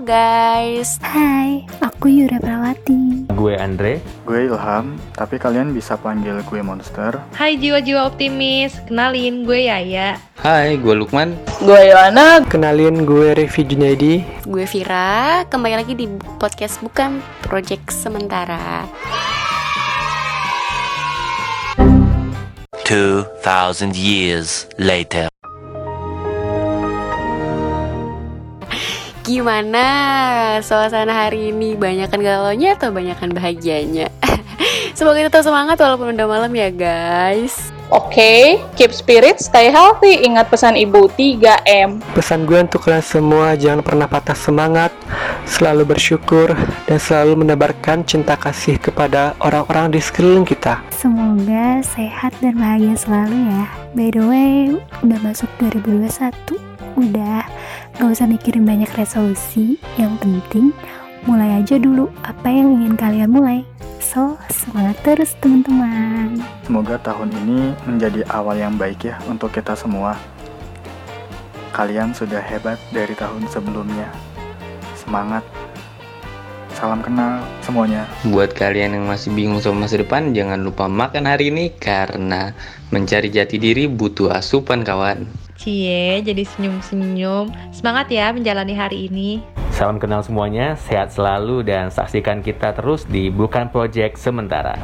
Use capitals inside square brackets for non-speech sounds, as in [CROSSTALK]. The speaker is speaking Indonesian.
guys. Hai, aku Yura Prawati. Gue Andre. Gue Ilham, tapi kalian bisa panggil gue Monster. Hai jiwa-jiwa optimis, kenalin gue Yaya. Hai, gue Lukman. Gue Yohana. Kenalin gue Revi Junaidi. Gue Vira, kembali lagi di podcast Bukan Project Sementara. 2000 years later. Gimana suasana hari ini? Banyakan galaunya atau banyakan bahagianya? [LAUGHS] Semoga tetap semangat walaupun udah malam ya guys. Oke, okay, keep spirit, stay healthy. Ingat pesan ibu 3M. Pesan gue untuk kalian semua jangan pernah patah semangat, selalu bersyukur dan selalu menebarkan cinta kasih kepada orang-orang di sekeliling kita. Semoga sehat dan bahagia selalu ya. By the way, udah masuk 2021. Udah Gak usah mikirin banyak resolusi, yang penting mulai aja dulu apa yang ingin kalian mulai. So, semangat terus teman-teman. Semoga tahun ini menjadi awal yang baik ya untuk kita semua. Kalian sudah hebat dari tahun sebelumnya. Semangat. Salam kenal semuanya. Buat kalian yang masih bingung sama masa depan, jangan lupa makan hari ini karena mencari jati diri butuh asupan kawan. Cie, jadi senyum-senyum. Semangat ya menjalani hari ini. Salam kenal semuanya, sehat selalu dan saksikan kita terus di Bukan Project Sementara.